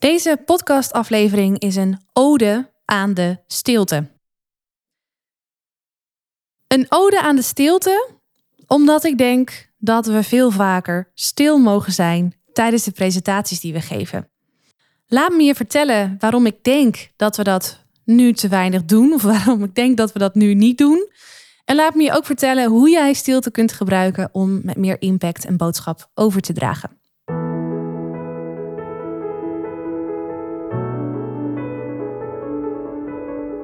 Deze podcastaflevering is een ode aan de stilte. Een ode aan de stilte, omdat ik denk dat we veel vaker stil mogen zijn tijdens de presentaties die we geven. Laat me je vertellen waarom ik denk dat we dat nu te weinig doen, of waarom ik denk dat we dat nu niet doen. En laat me je ook vertellen hoe jij stilte kunt gebruiken om met meer impact en boodschap over te dragen.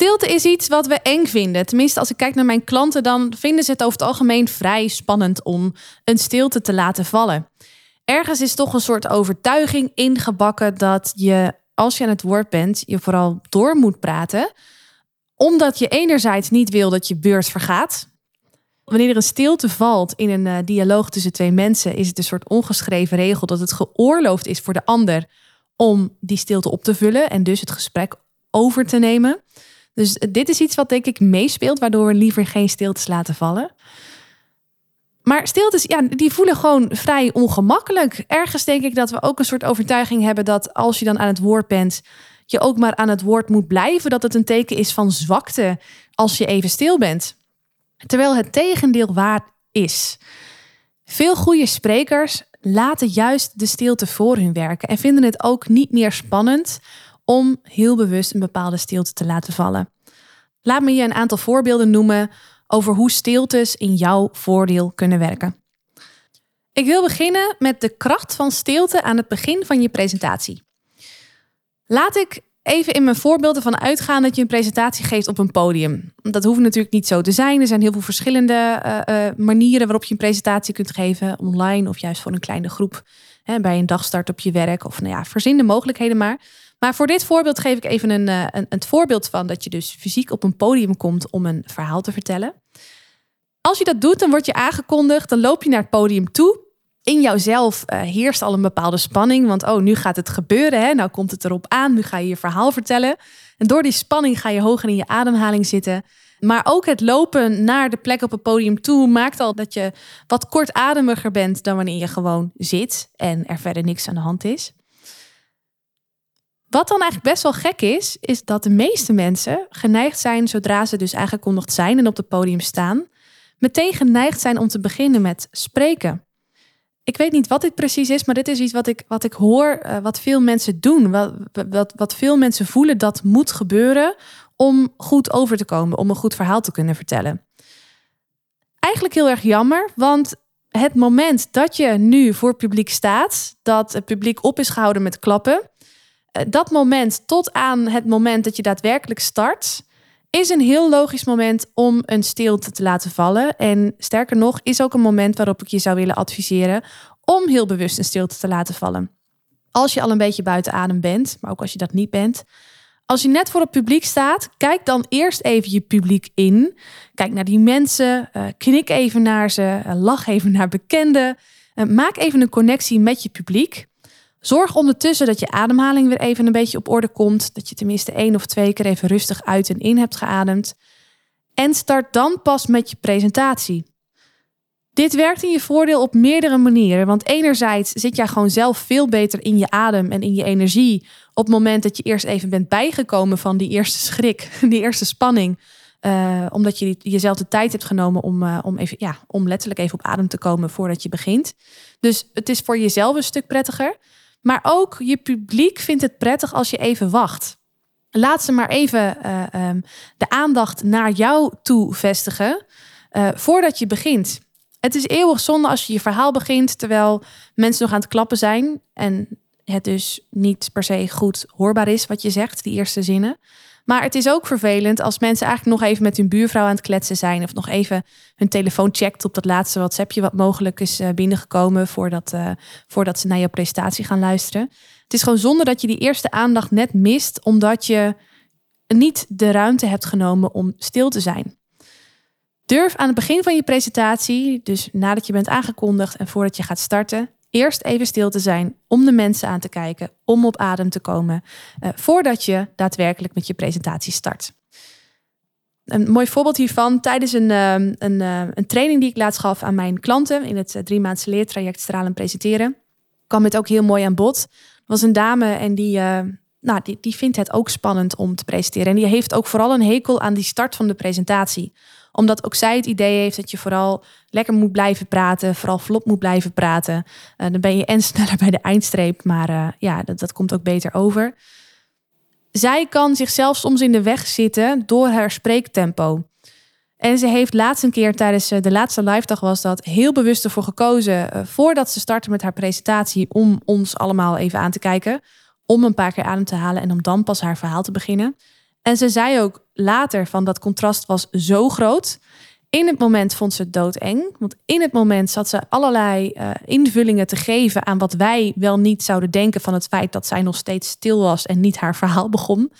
Stilte is iets wat we eng vinden. Tenminste, als ik kijk naar mijn klanten, dan vinden ze het over het algemeen vrij spannend om een stilte te laten vallen. Ergens is toch een soort overtuiging ingebakken dat je, als je aan het woord bent, je vooral door moet praten. Omdat je enerzijds niet wil dat je beurt vergaat. Wanneer er een stilte valt in een uh, dialoog tussen twee mensen, is het een soort ongeschreven regel dat het geoorloofd is voor de ander om die stilte op te vullen en dus het gesprek over te nemen. Dus dit is iets wat denk ik meespeelt, waardoor we liever geen stiltes laten vallen. Maar stiltes, ja, die voelen gewoon vrij ongemakkelijk. Ergens denk ik dat we ook een soort overtuiging hebben dat als je dan aan het woord bent, je ook maar aan het woord moet blijven. Dat het een teken is van zwakte als je even stil bent. Terwijl het tegendeel waar is. Veel goede sprekers laten juist de stilte voor hun werken en vinden het ook niet meer spannend om heel bewust een bepaalde stilte te laten vallen. Laat me je een aantal voorbeelden noemen over hoe stiltes in jouw voordeel kunnen werken. Ik wil beginnen met de kracht van stilte aan het begin van je presentatie. Laat ik even in mijn voorbeelden van uitgaan dat je een presentatie geeft op een podium. Dat hoeft natuurlijk niet zo te zijn. Er zijn heel veel verschillende uh, uh, manieren waarop je een presentatie kunt geven, online of juist voor een kleine groep. Hè, bij een dagstart op je werk of nou ja, verzin de mogelijkheden maar. Maar voor dit voorbeeld geef ik even een, uh, een, een voorbeeld van dat je dus fysiek op een podium komt om een verhaal te vertellen. Als je dat doet, dan word je aangekondigd, dan loop je naar het podium toe. In jouzelf uh, heerst al een bepaalde spanning, want oh, nu gaat het gebeuren, hè? nou komt het erop aan, nu ga je je verhaal vertellen. En door die spanning ga je hoger in je ademhaling zitten. Maar ook het lopen naar de plek op het podium toe maakt al dat je wat kortademiger bent dan wanneer je gewoon zit en er verder niks aan de hand is. Wat dan eigenlijk best wel gek is, is dat de meeste mensen geneigd zijn, zodra ze dus aangekondigd zijn en op het podium staan, meteen geneigd zijn om te beginnen met spreken. Ik weet niet wat dit precies is, maar dit is iets wat ik, wat ik hoor, uh, wat veel mensen doen. Wat, wat, wat veel mensen voelen dat moet gebeuren om goed over te komen, om een goed verhaal te kunnen vertellen. Eigenlijk heel erg jammer, want het moment dat je nu voor publiek staat, dat het publiek op is gehouden met klappen, eh, dat moment tot aan het moment dat je daadwerkelijk start, is een heel logisch moment om een stilte te laten vallen. En sterker nog, is ook een moment waarop ik je zou willen adviseren om heel bewust een stilte te laten vallen. Als je al een beetje buiten adem bent, maar ook als je dat niet bent. Als je net voor het publiek staat, kijk dan eerst even je publiek in. Kijk naar die mensen, uh, knik even naar ze, uh, lach even naar bekenden. Maak even een connectie met je publiek. Zorg ondertussen dat je ademhaling weer even een beetje op orde komt. Dat je tenminste één of twee keer even rustig uit en in hebt geademd. En start dan pas met je presentatie. Dit werkt in je voordeel op meerdere manieren. Want enerzijds zit jij gewoon zelf veel beter in je adem en in je energie. Op het moment dat je eerst even bent bijgekomen van die eerste schrik, die eerste spanning. Uh, omdat je jezelf de tijd hebt genomen om, uh, om, even, ja, om letterlijk even op adem te komen voordat je begint. Dus het is voor jezelf een stuk prettiger. Maar ook je publiek vindt het prettig als je even wacht. Laat ze maar even uh, um, de aandacht naar jou toe vestigen uh, voordat je begint. Het is eeuwig zonde als je je verhaal begint terwijl mensen nog aan het klappen zijn en het dus niet per se goed hoorbaar is wat je zegt, die eerste zinnen. Maar het is ook vervelend als mensen eigenlijk nog even met hun buurvrouw aan het kletsen zijn. Of nog even hun telefoon checkt op dat laatste WhatsAppje wat mogelijk is eh, binnengekomen voordat, uh, voordat ze naar jouw presentatie gaan luisteren. Het is gewoon zonde dat je die eerste aandacht net mist, omdat je niet de ruimte hebt genomen om stil te zijn. Durf aan het begin van je presentatie, dus nadat je bent aangekondigd en voordat je gaat starten, eerst even stil te zijn om de mensen aan te kijken, om op adem te komen, eh, voordat je daadwerkelijk met je presentatie start. Een mooi voorbeeld hiervan, tijdens een, ehm, een, eh, een training die ik laatst gaf aan mijn klanten in het uh, drie maandse leertraject Stralen Presenteren, kwam het ook heel mooi aan bod. Er was een dame en die, nou, die, die vindt het ook spannend om te presenteren. En die heeft ook vooral een hekel aan die start van de presentatie omdat ook zij het idee heeft dat je vooral lekker moet blijven praten, vooral vlot moet blijven praten. Uh, dan ben je en sneller bij de eindstreep, maar uh, ja, dat, dat komt ook beter over. Zij kan zichzelf soms in de weg zitten door haar spreektempo. En ze heeft laatst een keer tijdens eh, de laatste live dag was dat heel bewust ervoor gekozen voordat ze startte met haar presentatie om ons allemaal even aan te kijken, om een paar keer adem te halen en om dan pas haar verhaal te beginnen. En ze zei ook later van dat contrast was zo groot. In het moment vond ze het doodeng. Want in het moment zat ze allerlei uh, invullingen te geven aan wat wij wel niet zouden denken van het feit dat zij nog steeds stil was en niet haar verhaal begon.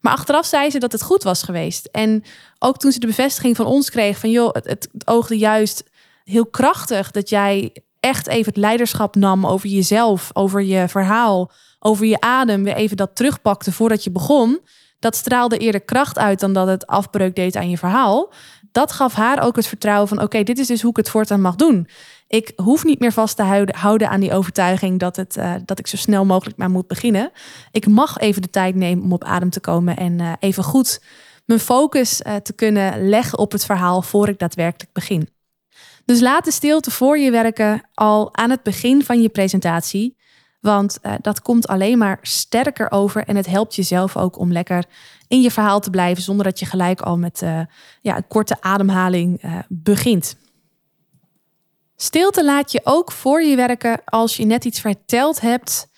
Maar achteraf zei ze dat het goed was geweest. En ook toen ze de bevestiging van ons kreeg van joh, het, het, het oogde juist heel krachtig dat jij echt even het leiderschap nam over jezelf, over je verhaal, over je adem, weer even dat terugpakte voordat je begon dat straalde eerder kracht uit dan dat het afbreuk deed aan je verhaal. Dat gaf haar ook het vertrouwen van: oké, dit is dus hoe ik het voortaan mag doen. Ik hoef niet meer vast te houden aan die overtuiging dat, het, uh, dat ik zo snel mogelijk maar moet beginnen. Ik mag even de tijd nemen om op adem te komen en uh, even goed mijn focus uh, te kunnen leggen op het verhaal voor ik daadwerkelijk begin. Dus laat de stilte voor je werken al aan het begin van je presentatie. Want uh, dat komt alleen maar sterker over en het helpt jezelf ook om lekker in je verhaal te blijven zonder dat je gelijk al met uh, ja, een korte ademhaling uh, begint. Stilte laat je ook voor je werken als je net iets verteld hebt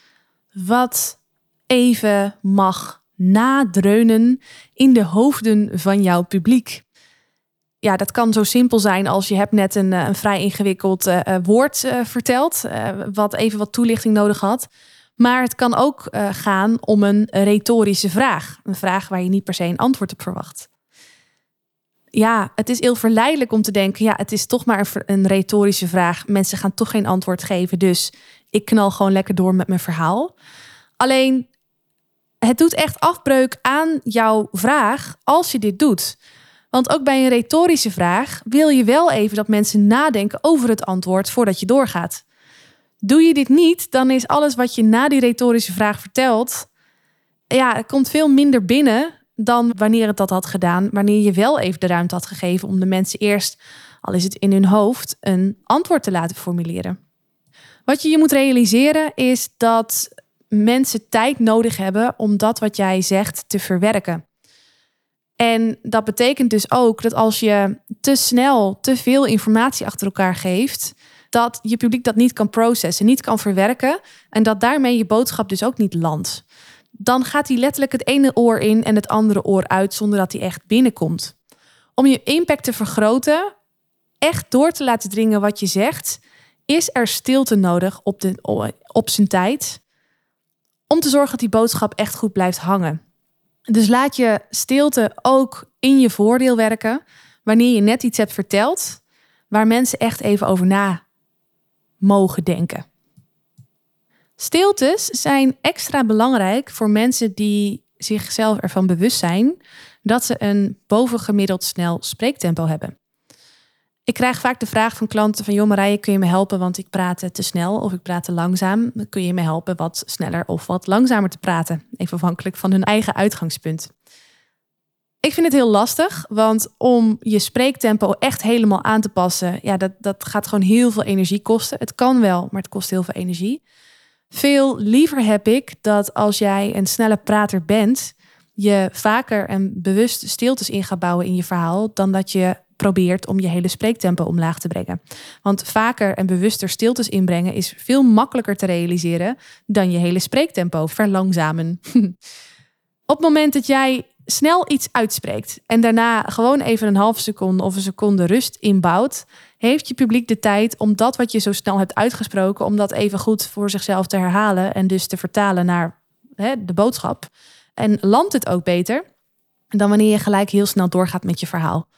wat even mag nadreunen in de hoofden van jouw publiek ja, dat kan zo simpel zijn als je hebt net een, eh, een vrij ingewikkeld uh, woord uh, verteld, wat even wat toelichting nodig had. Maar het kan ook gaan om een retorische vraag. Een vraag waar je niet per se een antwoord op verwacht. Ja, het is heel verleidelijk om te denken, ja, het is toch maar een, een retorische vraag. Mensen gaan toch geen antwoord geven, dus ik knal gewoon lekker door met mijn verhaal. Alleen, het doet echt afbreuk aan jouw vraag als je dit doet. Want ook bij een retorische vraag wil je wel even dat mensen nadenken over het antwoord voordat je doorgaat. Doe je dit niet, dan is alles wat je na die retorische vraag vertelt, ja, komt veel minder binnen dan wanneer het dat had gedaan, wanneer je wel even de ruimte had gegeven om de mensen eerst, al is het in hun hoofd, een antwoord te laten formuleren. Wat je je moet realiseren is dat mensen tijd nodig hebben om dat wat jij zegt te verwerken. En dat betekent dus ook dat als je te snel te veel informatie achter elkaar geeft, dat je publiek dat niet kan processen, niet kan verwerken en dat daarmee je boodschap dus ook niet landt. Dan gaat hij letterlijk het ene oor in en het andere oor uit zonder dat hij echt binnenkomt. Om je impact te vergroten, echt door te laten dringen wat je zegt, is er stilte nodig op, op zijn tijd om te zorgen dat die boodschap echt goed blijft hangen. Dus laat je stilte ook in je voordeel werken wanneer je net iets hebt verteld waar mensen echt even over na mogen denken. Stiltes zijn extra belangrijk voor mensen die zichzelf ervan bewust zijn dat ze een bovengemiddeld snel spreektempo hebben. Ik krijg vaak de vraag van klanten van... joh Marije, kun je me helpen, want ik praat te snel of ik praat te langzaam. Kun je me helpen wat sneller of wat langzamer te praten? Even afhankelijk van hun eigen uitgangspunt. Ik vind het heel lastig, want om je spreektempo echt helemaal aan te passen... ja, dat, dat gaat gewoon heel veel energie kosten. Het kan wel, maar het kost heel veel energie. Veel liever heb ik dat als jij een snelle prater bent... je vaker en bewust stiltes in gaat bouwen in je verhaal... dan dat je probeert om je hele spreektempo omlaag te brengen. Want vaker en bewuster stiltes inbrengen is veel makkelijker te realiseren dan je hele spreektempo verlangzamen. Op het moment dat jij snel iets uitspreekt en daarna gewoon even een half seconde of een seconde rust inbouwt, heeft je publiek de tijd om dat wat je zo snel hebt uitgesproken, om dat even goed voor zichzelf te herhalen en dus te vertalen naar hè, de boodschap. En landt het ook beter dan wanneer je gelijk heel snel doorgaat met je verhaal.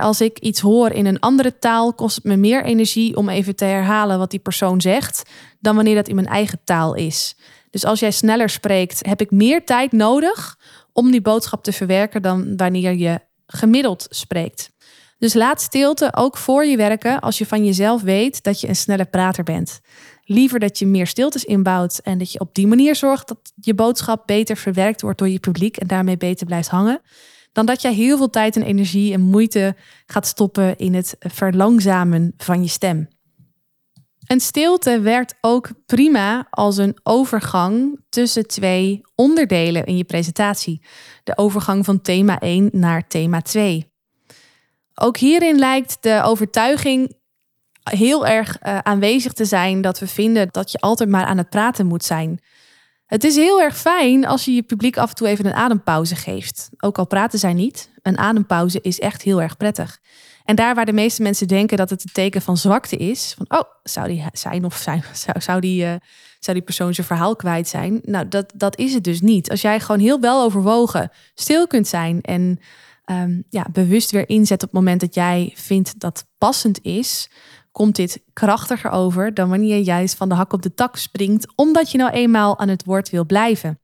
als ik iets hoor in een andere taal, kost het me meer energie om even te herhalen wat die persoon zegt, dan wanneer dat in mijn eigen taal is. Dus als jij sneller spreekt, heb ik meer tijd nodig om die boodschap te verwerken dan wanneer je gemiddeld spreekt. Dus laat stilte ook voor je werken als je van jezelf weet dat je een snelle prater bent. Liever dat je meer stiltes inbouwt en dat je op die manier zorgt dat je boodschap beter verwerkt wordt door je publiek en daarmee beter blijft hangen, dan dat jij heel veel tijd en energie en moeite gaat stoppen in het verlangzamen van je stem. Een stilte werkt ook prima als een overgang tussen twee onderdelen in je presentatie. De overgang van thema 1 naar thema 2. Ook hierin lijkt de overtuiging heel erg uh, aanwezig te zijn dat we vinden dat je altijd maar aan het praten moet zijn. Het is heel erg fijn als je je publiek af en toe even een adempauze geeft. Ook al praten zij niet, een adempauze is echt heel erg prettig. En daar waar de meeste mensen denken dat het een teken van zwakte is, van oh, zou die zijn of zijn, zou, zou, die, uh, zou die persoon zijn verhaal kwijt zijn? Nou, dat, dat is het dus niet. Als jij gewoon heel wel overwogen stil kunt zijn en um, ja, bewust weer inzet op het moment dat jij vindt dat passend is, komt dit krachtiger over dan wanneer je juist van de hak op de tak springt, omdat je nou eenmaal aan het woord wil blijven.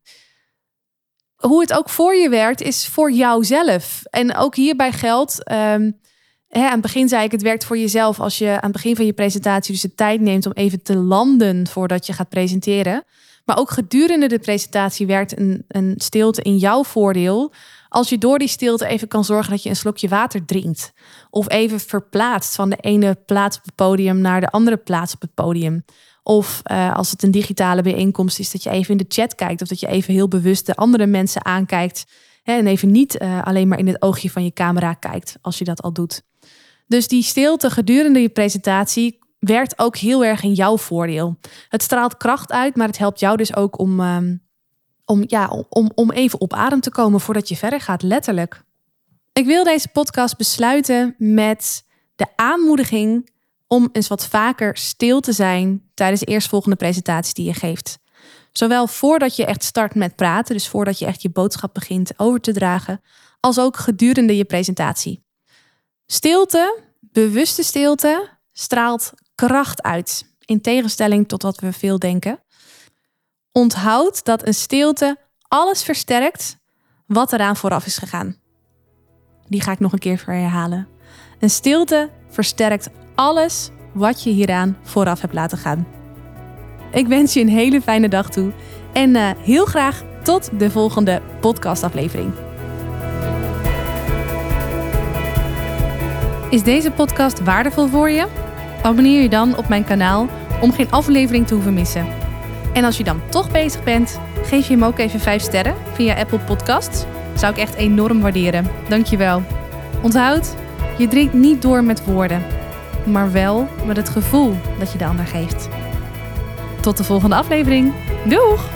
Hoe het ook voor je werkt, is voor jouzelf. En ook hierbij geldt. Um, hè, aan het begin zei ik, het werkt voor jezelf als je aan het begin van je presentatie dus de tijd neemt om even te landen voordat je gaat presenteren. Maar ook gedurende de presentatie werkt een, een stilte in jouw voordeel. Als je door die stilte even kan zorgen dat je een slokje water drinkt. Of even verplaatst van de ene plaats op het podium naar de andere plaats op het podium. Of uh, als het een digitale bijeenkomst is, dat je even in de chat kijkt. Of dat je even heel bewust de andere mensen aankijkt. Hè, en even niet uh, alleen maar in het oogje van je camera kijkt, als je dat al doet. Dus die stilte gedurende je presentatie werkt ook heel erg in jouw voordeel. Het straalt kracht uit, maar het helpt jou dus ook om, um, om, ja, om, om even op adem te komen voordat je verder gaat, letterlijk. Ik wil deze podcast besluiten met de aanmoediging om eens wat vaker stil te zijn tijdens de eerstvolgende presentatie die je geeft. Zowel voordat je echt start met praten, dus voordat je echt je boodschap begint over te dragen, als ook gedurende je presentatie. Stilte, bewuste stilte, straalt kracht uit, in tegenstelling tot wat we veel denken. Onthoud dat een stilte alles versterkt wat eraan vooraf is gegaan. Die ga ik nog een keer herhalen. Een stilte versterkt alles wat je hieraan vooraf hebt laten gaan. Ik wens je een hele fijne dag toe en uh, heel graag tot de volgende podcastaflevering. Is deze podcast waardevol voor je? Abonneer je dan op mijn kanaal om geen aflevering te hoeven missen. En als je dan toch bezig bent, geef je hem ook even 5 sterren via Apple Podcasts. Zou ik echt enorm waarderen. Dankjewel. Onthoud, je drinkt niet door met woorden, maar wel met het gevoel dat je de ander geeft. Tot de volgende aflevering. Doeg!